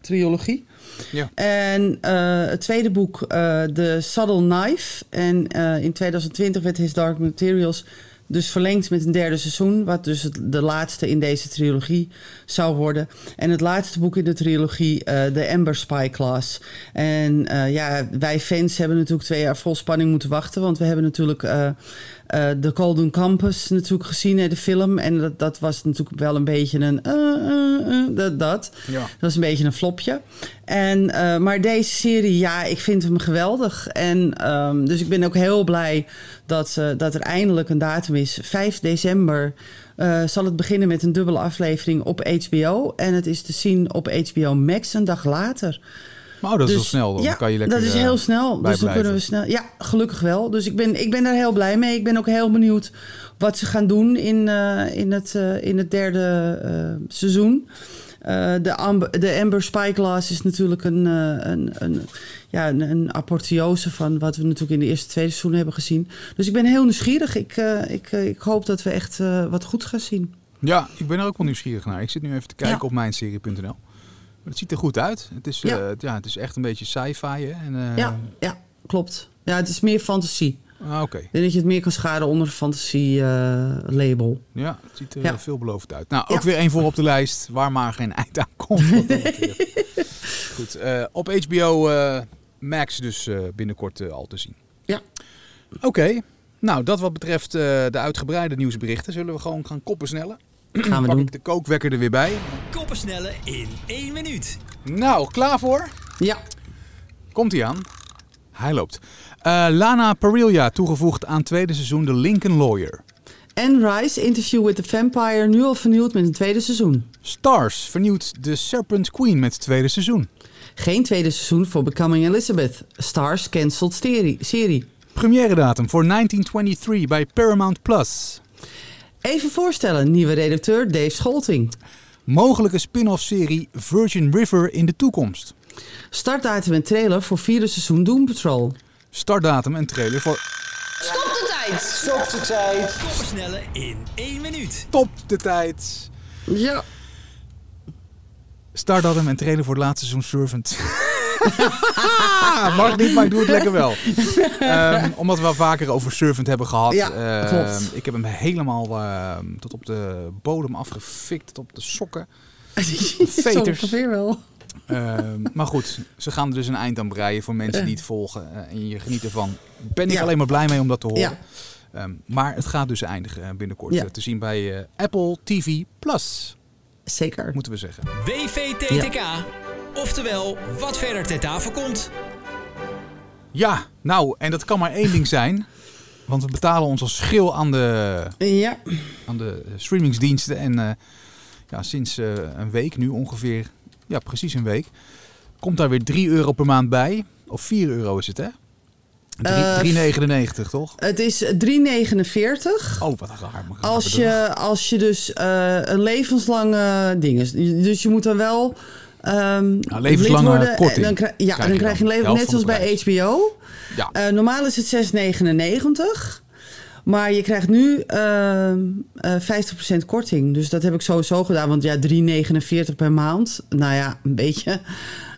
trilogie. Ja. En eh, het tweede boek, eh The Subtle Knife. En eh, in 2020 werd His Dark Materials dus verlengd met een derde seizoen. Wat dus de laatste in deze trilogie zou worden. En het laatste boek in de trilogie, The Ember Spy Class. En ja, wij fans hebben natuurlijk twee jaar vol spanning moeten wachten. Want we hebben natuurlijk eh, The Golden Campus natuurlijk gezien, hè, de film. En dat, dat was natuurlijk wel een beetje een... eh, eh, dat, dat. Ja. Dat was een beetje een flopje. En, maar deze serie, ja, ik vind hem geweldig. En ehm, dus ik ben ook heel blij dat, dat er eindelijk een datum is. 5 december zal het beginnen met een dubbele aflevering op HBO. En het is te zien op HBO Max een dag later. Maar oh, dat is Dus- wel snel. Dan ja, kan je lekker, dat is eh, heel snel. bij Dus dan kunnen we snel. Ja, gelukkig wel. Dus ik ben, ik ben daar heel blij mee. Ik ben ook heel benieuwd wat ze gaan doen in, eh, in, het, eh, in het derde eh, seizoen. Eh, de, Amber, de Amber Spy Glass is natuurlijk een, eh, een, een, ja, een, een apotheose van wat we natuurlijk in de eerste tweede seizoen hebben gezien. Dus ik ben heel nieuwsgierig. Ik, eh, ik, eh, ik hoop dat we echt eh, wat goed gaan zien. Ja, ik ben er ook wel nieuwsgierig naar. Ik zit nu even te kijken Ja. op mijnserie.nl. Het ziet er goed uit. Het is, Ja. ja. ja, het is echt een beetje sci-fi. Hè? En, eh, Ja, ja, klopt. Ja, het is meer fantasie. ah, Oké. Dat je het meer kan scharen onder een fantasie eh, label. Ja, het ziet er Ja. eh, veelbelovend uit. Nou, Ja. ook weer één voor op de lijst waar maar geen eind aan komt. Goed, eh, op HBO eh, Max dus eh, binnenkort eh, al te zien. Ja. Oké, nou dat wat betreft eh, de uitgebreide nieuwsberichten zullen we gewoon gaan koppen snellen. Gaan we Pak doen. ik de kookwekker er weer bij. Koppensnellen in één minuut. Nou, klaar voor? Ja, Komt hij aan? Hij loopt. Eh, Lana Parrilla toegevoegd aan tweede seizoen The Lincoln Lawyer. Anne Rice, Interview with the Vampire, nu al vernieuwd met een tweede seizoen. Stars vernieuwt The Serpent Queen met tweede seizoen. Geen tweede seizoen voor Becoming Elizabeth. Stars cancelled serie. serie. Première datum voor 1923 bij Paramount Plus. Even voorstellen, nieuwe redacteur Dave Scholting. Mogelijke spin-off serie Virgin River in de toekomst. Startdatum en trailer voor vierde seizoen Doom Patrol. Startdatum en trailer voor Stop de tijd! Koppensnellen in één minuut. Top de tijd. Ja. Startdatum en trailer voor het laatste seizoen Servant. Mag niet, maar ik doe het lekker wel. Ehm, omdat we wel vaker over Servant hebben gehad. Ja, Ehm, klopt. Ik heb hem helemaal ehm, tot op de bodem afgefikt, tot op de sokken. Zo Veters. ongeveer wel. Ehm, maar goed, ze gaan er dus een eind aan breien voor mensen die het volgen. eh, en je geniet ervan. Ben ik Ja. alleen maar blij mee om dat te horen. Ja. Ehm, maar het gaat dus eindigen eh, binnenkort. Ja. eh, te zien bij eh, Apple TV Plus, Zeker. moeten we zeggen. WVTTK. Oftewel, wat verder ter tafel komt. Ja, nou, en dat kan maar één ding zijn. Want we betalen ons als schil aan de, Ja. aan de streamingsdiensten. En eh, ja, sinds eh, een week nu ongeveer, ja precies een week, komt daar weer 3 euro per maand bij. Of 4 euro is het hè? Eh, 3,99 toch? Het is 3,49. Oh, wat raar. maar raar Als je, als je dus eh, een levenslange ding is. Dus je moet dan wel. Ehm Nou, levenslange worden. korting En Dan krijg, ja, krijg dan krijg je een leven, net zoals bij HBO. Ja. Eh, normaal is het 6,99. Maar je krijgt nu ehm eh 50% korting. Dus dat heb ik sowieso gedaan. Want ja, 3,49 per maand. Nou ja, een beetje.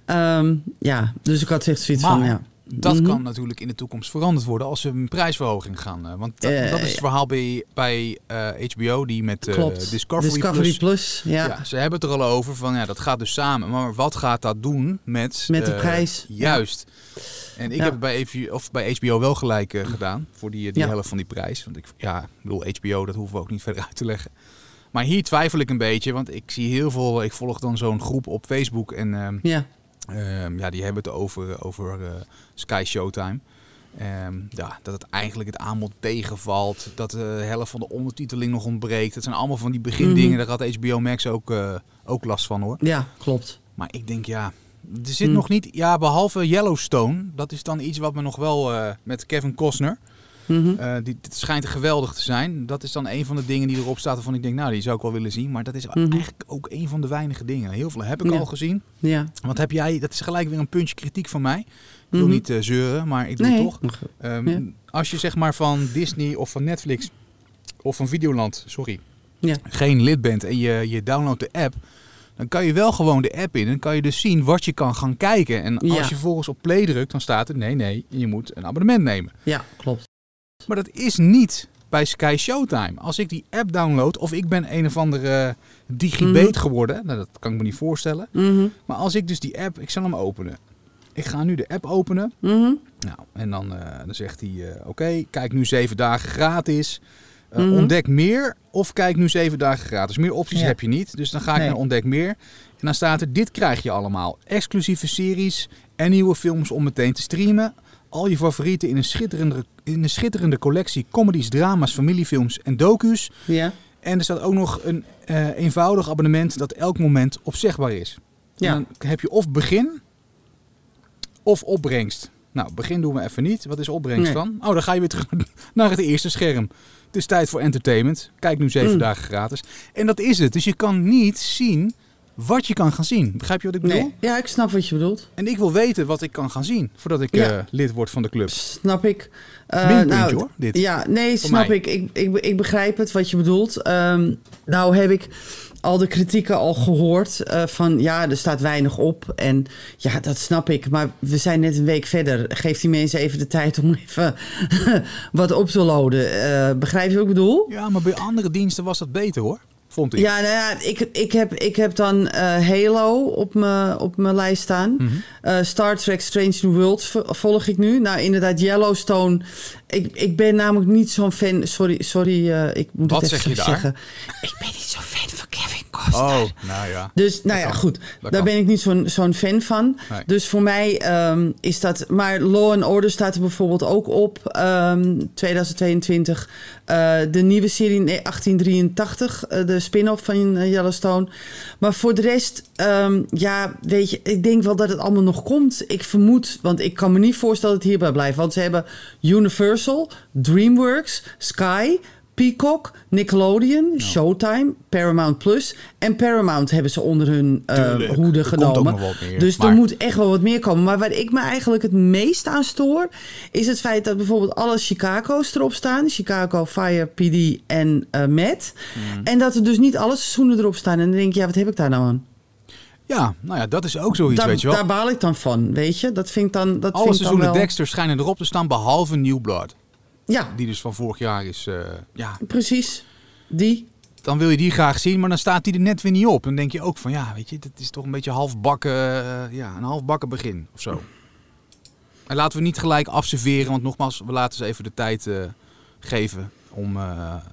Ehm, ja, dus ik had echt zoiets Maar van. Ja. Dat Mhm. kan natuurlijk in de toekomst veranderd worden als ze een prijsverhoging gaan. eh, want dat, Eh, dat is het verhaal bij, bij eh, HBO, die met eh, Klopt. Discovery, Plus Plus. Ja. Ja. ze hebben het er al over van ja, dat gaat dus samen. Maar wat gaat dat doen met, Met de eh, prijs. Juist. En ik Ja. heb het bij, EV of bij HBO wel gelijk eh, gedaan voor die, die helft van die prijs. Want ik, ja, ik bedoel, HBO, dat hoeven we ook niet verder uit te leggen. Maar hier twijfel ik een beetje, want ik zie heel veel. Ik volg dan zo'n groep op Facebook en ehm, ja. Ehm, ja, die hebben het over, over eh, Sky Showtime. Ehm, ja, dat het eigenlijk het aanbod tegenvalt. Dat de helft van de ondertiteling nog ontbreekt. Dat zijn allemaal van die begindingen. Mhm. Daar had HBO Max ook, eh, ook last van hoor. ja, klopt. Maar ik denk ja, er zit Mm. nog niet... Ja, behalve Yellowstone. Dat is dan iets wat me nog wel eh, met Kevin Costner. Mhm. eh, die, dit schijnt geweldig te zijn. Dat is dan een van de dingen die erop staat waarvan ik denk, nou die zou ik wel willen zien. Maar dat is Mhm. eigenlijk ook een van de weinige dingen. Heel veel heb ik Ja. al gezien. Ja. Want heb jij, dat is gelijk weer een puntje kritiek van mij. Ik wil Mhm. niet eh, zeuren, maar ik doe Nee. het toch. Ehm, Ja. Als je zeg maar van Disney of van Netflix of van Videoland, sorry, Ja. geen lid bent en je, je downloadt de app, dan kan je wel gewoon de app in en dan kan je dus zien wat je kan gaan kijken. En als Ja. je vervolgens op play drukt, dan staat er nee, nee, je moet een abonnement nemen. Ja, klopt. Maar dat is niet bij Sky Showtime. Als ik die app download of ik ben een of andere digibeet Mhm. geworden, nou, dat kan ik me niet voorstellen. Mhm. Maar als ik dus die app, ik zal hem openen. Ik ga nu de app openen. Mhm. Nou, en dan, eh, dan zegt hij, eh, oké, kijk nu zeven dagen gratis. Eh. Ontdek meer of kijk nu zeven dagen gratis. Meer opties Ja. heb je niet, dus dan ga ik Nee. naar ontdek meer. En dan staat er, dit krijg je allemaal. Exclusieve series en nieuwe films om meteen te streamen. Al je favorieten in een schitterende, in een schitterende collectie comedies, drama's, familiefilms en docu's. Ja. En er staat ook nog een eh, eenvoudig abonnement dat elk moment opzegbaar is. Ja. En dan heb je of begin of opbrengst. Nou, begin doen we even niet. Wat is opbrengst Nee. dan? Oh, dan ga je weer terug naar het eerste scherm. Het is tijd voor entertainment. Kijk nu zeven Mm. dagen gratis. En dat is het. Dus je kan niet zien wat je kan gaan zien. Begrijp je wat ik bedoel? Nee. Ja, ik snap wat je bedoelt. En ik wil weten wat ik kan gaan zien voordat ik Ja. eh, lid word van de club. Snap ik. Minpuntje hoor, dit. Ja, nee, Voor snap ik. Ik, ik. Ik begrijp het wat je bedoelt. Ehm, nou heb ik al de kritieken al gehoord eh, van ja, er staat weinig op. En ja, dat snap ik. Maar we zijn net een week verder. Geef die mensen even de tijd om even wat op te loaden. Eh, begrijp je wat ik bedoel? Ja, maar bij andere diensten was dat beter hoor. Vond ik. Ja, nou ja, ik, ik, heb, ik heb dan eh, Halo op mijn op mijn lijst staan. Mhm. Eh, Star Trek Strange New Worlds vo- volg ik nu. Nou, inderdaad, Yellowstone. Ik, ik ben namelijk niet zo'n fan. Sorry, sorry eh, ik moet Wat het even zeg je daar? zeggen. Ik ben niet zo'n fan van Kevin Oh, nou ja. Dus, nou ja, kan. goed. Dat Daar kan. ben ik niet zo'n zo'n fan van. Nee. Dus voor mij ehm, is dat... Maar Law and Order staat er bijvoorbeeld ook op. ehm, 2022. Eh, de nieuwe serie nee, 1883. eh, de spin-off van eh, Yellowstone. Maar voor de rest... ehm, ja, weet je... Ik denk wel dat het allemaal nog komt. Ik vermoed... Want ik kan me niet voorstellen dat het hierbij blijft. Want ze hebben Universal, DreamWorks, Sky... Peacock, Nickelodeon, Showtime, Paramount Plus en Paramount hebben ze onder hun eh, hoede genomen. meer, dus maar- er moet echt wel wat meer komen. Maar waar ik me eigenlijk het meest aan stoor, is het feit dat bijvoorbeeld alle Chicago's erop staan. Chicago, Fire, PD en eh Met. Hmm. En dat er dus niet alle seizoenen erop staan. En dan denk ik, ja, wat heb ik daar nou aan? Ja, nou ja, dat is ook zoiets, Daar, weet je wel. daar baal ik dan van, weet je? Dat vind ik dan, dat Alle vind ik dan seizoenen wel... Dexter schijnen erop te staan, behalve New Blood. Ja, Die dus van vorig jaar is. eh, ja, precies. Die. dan wil je die graag zien, maar dan staat die er net weer niet op. Dan denk je ook van, ja, weet je, dat is toch een beetje halfbakken, eh, ja, een halfbakken begin of zo. En laten we niet gelijk afserveren, want nogmaals, we laten ze even de tijd eh, geven om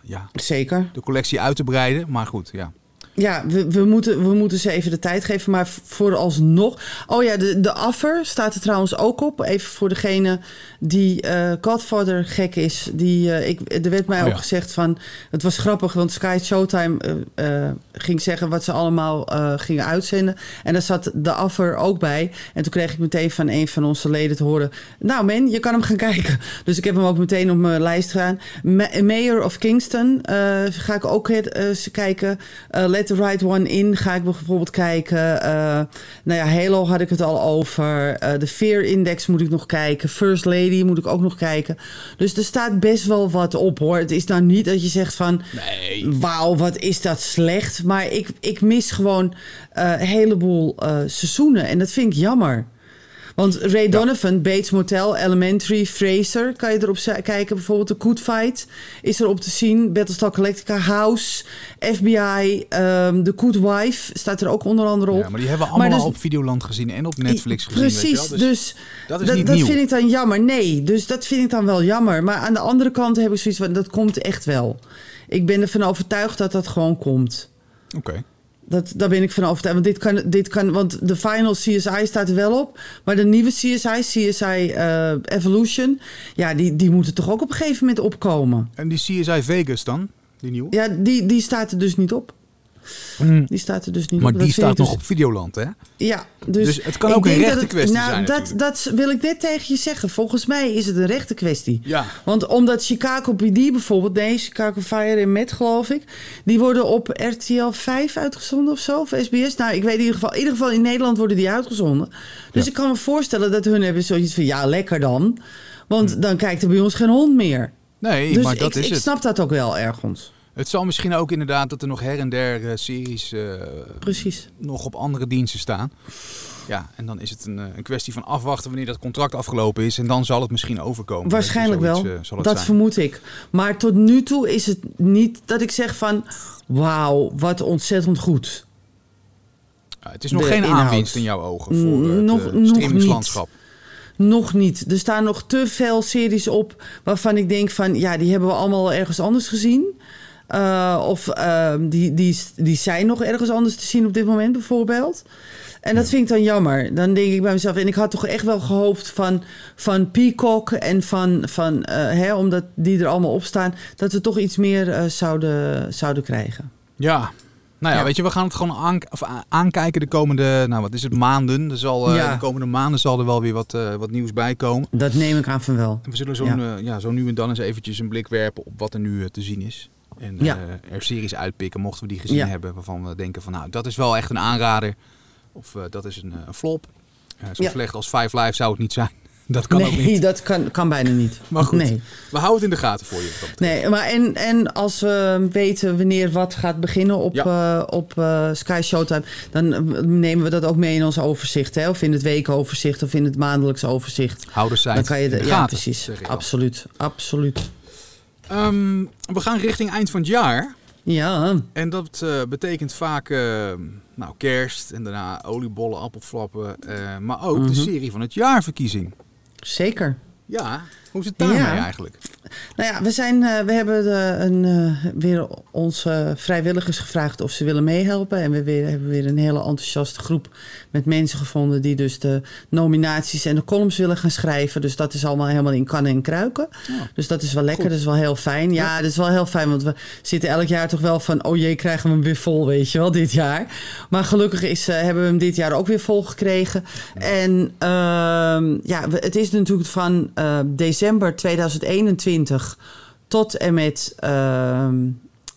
ja, Zeker. de collectie uit te breiden. Maar goed, ja. Ja, we, we, moeten, we moeten ze even de tijd geven. Maar vooralsnog. Oh ja, de, de affer staat er trouwens ook op. Even voor degene die eh Godfather gek is. Die, eh, ik, er werd mij Oh ook ja. gezegd van. Het was grappig, want Sky Showtime eh, ging zeggen wat ze allemaal gingen uitzenden. En daar zat de affer ook bij. En toen kreeg ik meteen van een van onze leden te horen. Nou, men, je kan hem gaan kijken. Dus ik heb hem ook meteen op mijn lijst gedaan. Ma- Mayor of Kingston ga ik ook eens kijken. Let the Right One In ga ik bijvoorbeeld kijken. Eh, nou ja, Halo had ik het al over. Eh, de Fear Index moet ik nog kijken. First Lady moet ik ook nog kijken. Dus er staat best wel wat op hoor. Het is nou niet dat je zegt van... Nee. Wauw, wat is dat slecht. Maar ik, ik mis gewoon eh, een heleboel seizoenen. En dat vind ik jammer. Want Ray Donovan, Bates Motel, Elementary, Fraser... kan je erop kijken. Bijvoorbeeld The Good Fight is erop te zien. Battlestar Galactica, House, FBI, ehm The Good Wife... staat er ook onder andere op. Ja, maar die hebben we allemaal dus- op Videoland gezien en op Netflix gezien. Precies, weet je wel? dus, dat is niet dat nieuw. vind ik dan jammer. Nee, dus dat vind ik dan wel jammer. Maar aan de andere kant heb ik zoiets van, dat komt echt wel. Ik ben ervan overtuigd dat dat gewoon komt. Oké. Dat, daar ben ik van overtuigd. Want dit kan, dit kan, want de final CSI staat er wel op. Maar de nieuwe CSI, CSI eh, Evolution, ja, die, die moeten toch ook op een gegeven moment opkomen. En die CSI Vegas dan? Die nieuwe? Ja, die, die staat er dus niet op. Mm. Die staat er dus niet Maar op. die Dat vind staat ik dus- nog op Videoland, hè? Ja, dus, Dus het kan ook een rechte kwestie nou, zijn Dat, dat wil ik net tegen je zeggen. Volgens mij is het een rechte kwestie. Ja. Want omdat Chicago PD bijvoorbeeld, nee, Chicago Fire en Met geloof ik, die worden op RTL 5 uitgezonden of zo, of SBS. Nou, ik weet in ieder geval, in ieder geval in Nederland worden die uitgezonden. Dus Ja. ik kan me voorstellen dat hun hebben zoiets van, ja, lekker dan. Want dan kijkt er bij ons geen hond meer. Nee, dus maar dat ik, is ik het. snap dat ook wel ergens. Het zal misschien ook inderdaad dat er nog her en der eh, series eh, Precies. nog op andere diensten staan. Ja, en dan is het een, eh, een kwestie van afwachten wanneer dat contract afgelopen is. En dan zal het misschien overkomen. Waarschijnlijk Zoiets, wel. dat zijn. vermoed ik. Maar tot nu toe is het niet dat ik zeg van... wauw, wat ontzettend goed. Ja, het is nog de geen inhoud. aanwinst in jouw ogen voor het nog- nog streamingslandschap. Nog niet. Er staan nog te veel series op waarvan ik denk van... ja, die hebben we allemaal ergens anders gezien. Eh, of ehm, die, die, die zijn nog ergens anders te zien op dit moment bijvoorbeeld. En dat vind ik dan jammer. Dan denk ik bij mezelf... en ik had toch echt wel gehoopt van, van Peacock en van... van eh, hè, omdat die er allemaal op staan... dat we toch iets meer eh, zouden, zouden krijgen. Ja. Nou ja, Ja. weet je, we gaan het gewoon aan, of aankijken de komende, nou wat is het, maanden. Er zal, Ja. De komende maanden zal er wel weer wat, wat nieuws bij komen. Dat neem ik aan van wel. En we zullen zo, ja. ja, zo nu en dan eens eventjes een blik werpen op wat er nu te zien is. En Ja. eh, er series uitpikken, mochten we die gezien Ja. hebben, waarvan we denken van nou, dat is wel echt een aanrader. Of eh, dat is een, eh, een flop. Zo Ja. slecht als Five Live zou het niet zijn. Dat kan ook nee, niet. dat kan, kan bijna niet. Maar goed, Nee. we houden het in de gaten voor je. Nee, maar en, en als we weten wanneer wat gaat beginnen op, op Sky Showtime, dan nemen we dat ook mee in ons overzicht. Hè? Of in het weekoverzicht of in het maandelijks overzicht. Houders zijn Dan kan je de, ja, precies. Absoluut. Absoluut. Ehm, we gaan richting eind van het jaar. Ja, En dat eh, betekent vaak eh, nou, kerst en daarna oliebollen, appelflappen. eh, maar ook Mhm. de serie van het jaarverkiezing. zeker. Ja, hoe is het daarmee Ja. eigenlijk? Nou ja, we, zijn, eh, we hebben de, een, eh, weer onze vrijwilligers gevraagd of ze willen meehelpen. En we weer, hebben weer een hele enthousiaste groep met mensen gevonden die dus de nominaties en de columns willen gaan schrijven. Dus dat is allemaal helemaal in kannen en kruiken. Ja. Dus dat is wel lekker, Goed. dat is wel heel fijn. Ja, dat is wel heel fijn, want we zitten elk jaar toch wel van... oh jee, krijgen we hem weer vol, weet je wel, dit jaar. Maar gelukkig is, eh, hebben we hem dit jaar ook weer vol gekregen. En ehm, ja, het is natuurlijk van eh, december 2021 tot en met ehm,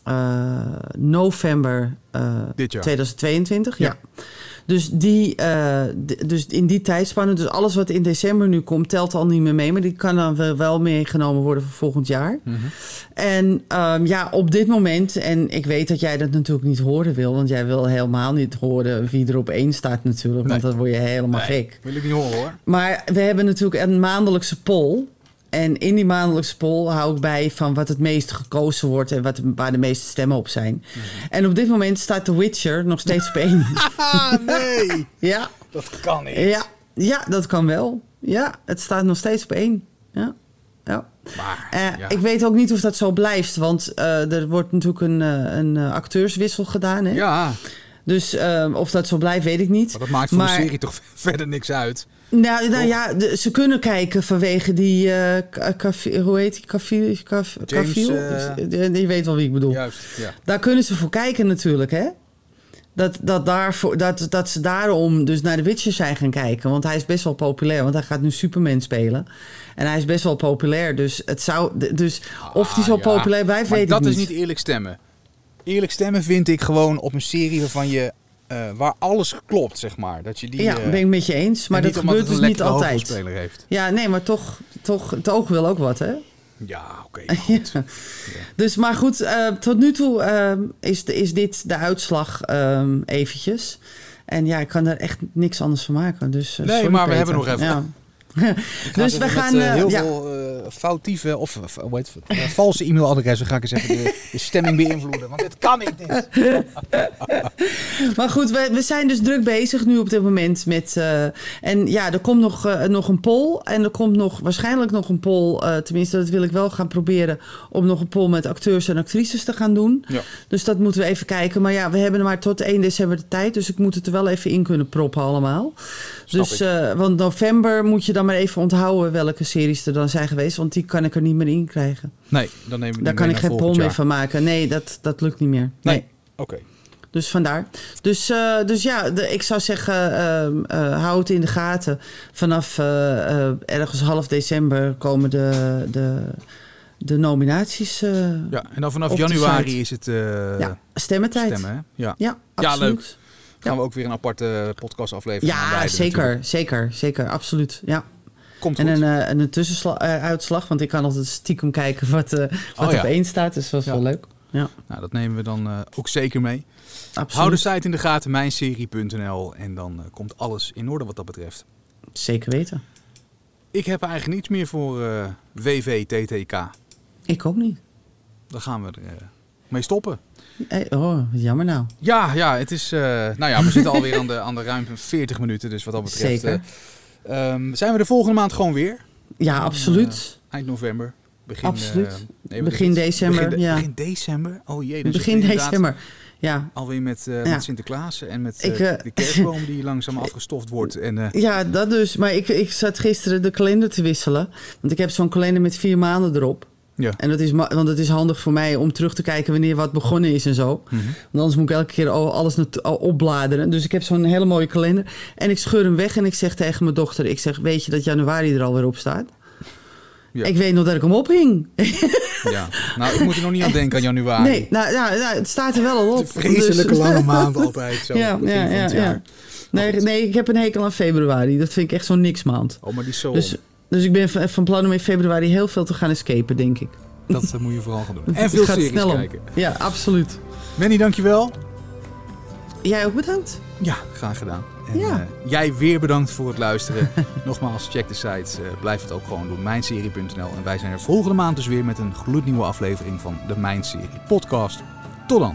eh, november eh, Dit jaar. 2022. Ja. Ja. Dus, die, eh, dus in die tijdspanne, dus alles wat in december nu komt, telt al niet meer mee. Maar die kan dan wel- meegenomen worden voor volgend jaar. Mhm. En ehm, ja, op dit moment, en ik weet dat jij dat natuurlijk niet horen wil, want jij wil helemaal niet horen wie er op één staat natuurlijk, want Nee. dan word je helemaal Nee, gek. Wil ik niet horen hoor. Maar we hebben natuurlijk een maandelijkse poll. En in die maandelijkse poll hou ik bij van wat het meest gekozen wordt en wat, waar de meeste stemmen op zijn. Mhm. En op dit moment staat The Witcher nog steeds op één. Nee! ja, Dat kan niet. ja, ja, dat kan wel. Ja, het staat nog steeds op één. Ja. Ja. Maar, Eh, ja. Ik weet ook niet of dat zo blijft, want eh, er wordt natuurlijk een, eh, een acteurswissel gedaan. Hè? ja, Dus of dat zo blijft, weet ik niet. maar dat maakt voor Maar- de serie toch verder niks uit. Nou, nou ja, de- ze kunnen kijken vanwege die. eh, hoe heet die? Kaf- Kafiel? eh, Je weet wel wie ik bedoel. Juist, ja. Daar kunnen ze voor kijken natuurlijk, hè? Dat, dat, daarvoor, dat, dat ze daarom dus naar de Witcher zijn gaan kijken. Want hij is best wel populair. Want hij gaat nu Superman spelen. En hij is best wel populair. Dus, het zou, dus of hij zo Ah, ja. populair blijft, weet dat ik is niet. niet eerlijk stemmen. Eerlijk stemmen vind ik gewoon op een serie waarvan je... eh, waar alles klopt, zeg maar. Dat je die... ja, eh, ben ik met je eens. Maar dat gebeurt dus niet altijd. heeft. Ja, nee, maar toch, toch, het oog wil ook wat, hè? Ja, oké. Ja. Dus, maar goed, eh, tot nu toe ehm, is, is dit de uitslag ehm, eventjes. En ja, ik kan er echt niks anders van maken. Dus, Nee, maar we Peter. hebben nog even. Ja. Ik dus we gaan... Met, eh, eh, heel ja. veel eh, foutieve... Of hoe heet het? Eh, valse e-mailadressen ga ik eens even de, de stemming beïnvloeden. Want dit kan niet. Dit. Maar goed, we, we zijn dus druk bezig nu op dit moment met... eh, en ja, er komt nog, nog een poll. En er komt nog waarschijnlijk nog een poll. eh, tenminste, dat wil ik wel gaan proberen. Om nog een poll met acteurs en actrices te gaan doen. Ja. Dus dat moeten we even kijken. Maar ja, we hebben maar tot 1 december de tijd. Dus ik moet het er wel even in kunnen proppen allemaal. Dus, eh, want november moet je dan maar even onthouden welke series er dan zijn geweest. Want die kan ik er niet meer in krijgen. Nee, dan neem ik Daar kan mee ik geen meer jaar. van maken. Nee, dat, dat lukt niet meer. Nee. nee. Oké. Dus vandaar. Dus, eh, dus ja, de, ik zou zeggen, ehm, eh, hou het in de gaten. Vanaf ergens half december komen de, de, de nominaties. Ja, en dan vanaf januari is het ja, stemmentijd. stemmen. Hè? Ja. Ja, Ja, absoluut. leuk. Gaan we ook weer een aparte podcastaflevering aan Ja, zeker, natuurlijk. zeker, zeker, absoluut. Ja. Komt En goed. een, eh, en een tussenuitslag, want ik kan altijd stiekem kijken wat, eh, wat Oh, ja. op één staat. Dus dat is Ja. wel leuk. Ja, Nou, dat nemen we dan eh, ook zeker mee. absoluut. Hou de site in de gaten, mijnserie.nl. En dan eh, komt alles in orde wat dat betreft. Zeker weten. Ik heb eigenlijk niets meer voor eh WVTTK. Ik ook niet. Dan gaan we er eh, mee stoppen. Eh, oh, jammer nou. Ja, ja, het is. eh, nou ja, we zitten alweer aan de, aan de ruim 40 minuten. Dus wat dat betreft. Zeker. eh, ehm, zijn we de volgende maand gewoon weer? Ja, absoluut. Eind november. Begin, Absoluut. nee, Begin december, Begin, de- ja. begin december? Oh jee. dan Begin december. Ja, Alweer met, Ja. met Sinterklaas en met Ik, de kerstboom die langzaam afgestoft wordt. En, ja, dat dus. Maar ik, ik zat gisteren de kalender te wisselen. Want ik heb zo'n kalender met vier maanden erop. Ja. En dat is, want het is handig voor mij om terug te kijken wanneer wat begonnen is en zo. Mhm. Want anders moet ik elke keer al alles opbladeren. Dus ik heb zo'n hele mooie kalender. En ik scheur hem weg en ik zeg tegen mijn dochter... ik zeg, weet je dat januari er alweer op staat? Ja. Ik weet nog dat ik hem ophing. ja. Nou, ik moet er nog niet aan denken aan januari. Nee, nou ja, het staat er wel al op. De vreselijke Dus- lange maand altijd zo. Ja, ja, ja, het. Nee, nee, ik heb een hekel aan februari. Dat vind ik echt zo'n niks maand. Oh, maar die is zo. Dus, dus ik ben van plan om in februari heel veel te gaan escapen, denk ik. Dat eh, moet je vooral gaan doen. En veel series snel om. kijken. Ja, absoluut. Manny, dankjewel. Jij ook bedankt. Ja, graag gedaan. En Ja. eh, jij weer bedankt voor het luisteren. Nogmaals, check de site. eh, blijf het ook gewoon doen. Mijnserie.nl. En wij zijn er volgende maand dus weer met een gloednieuwe aflevering van de Mijnserie podcast. Tot dan.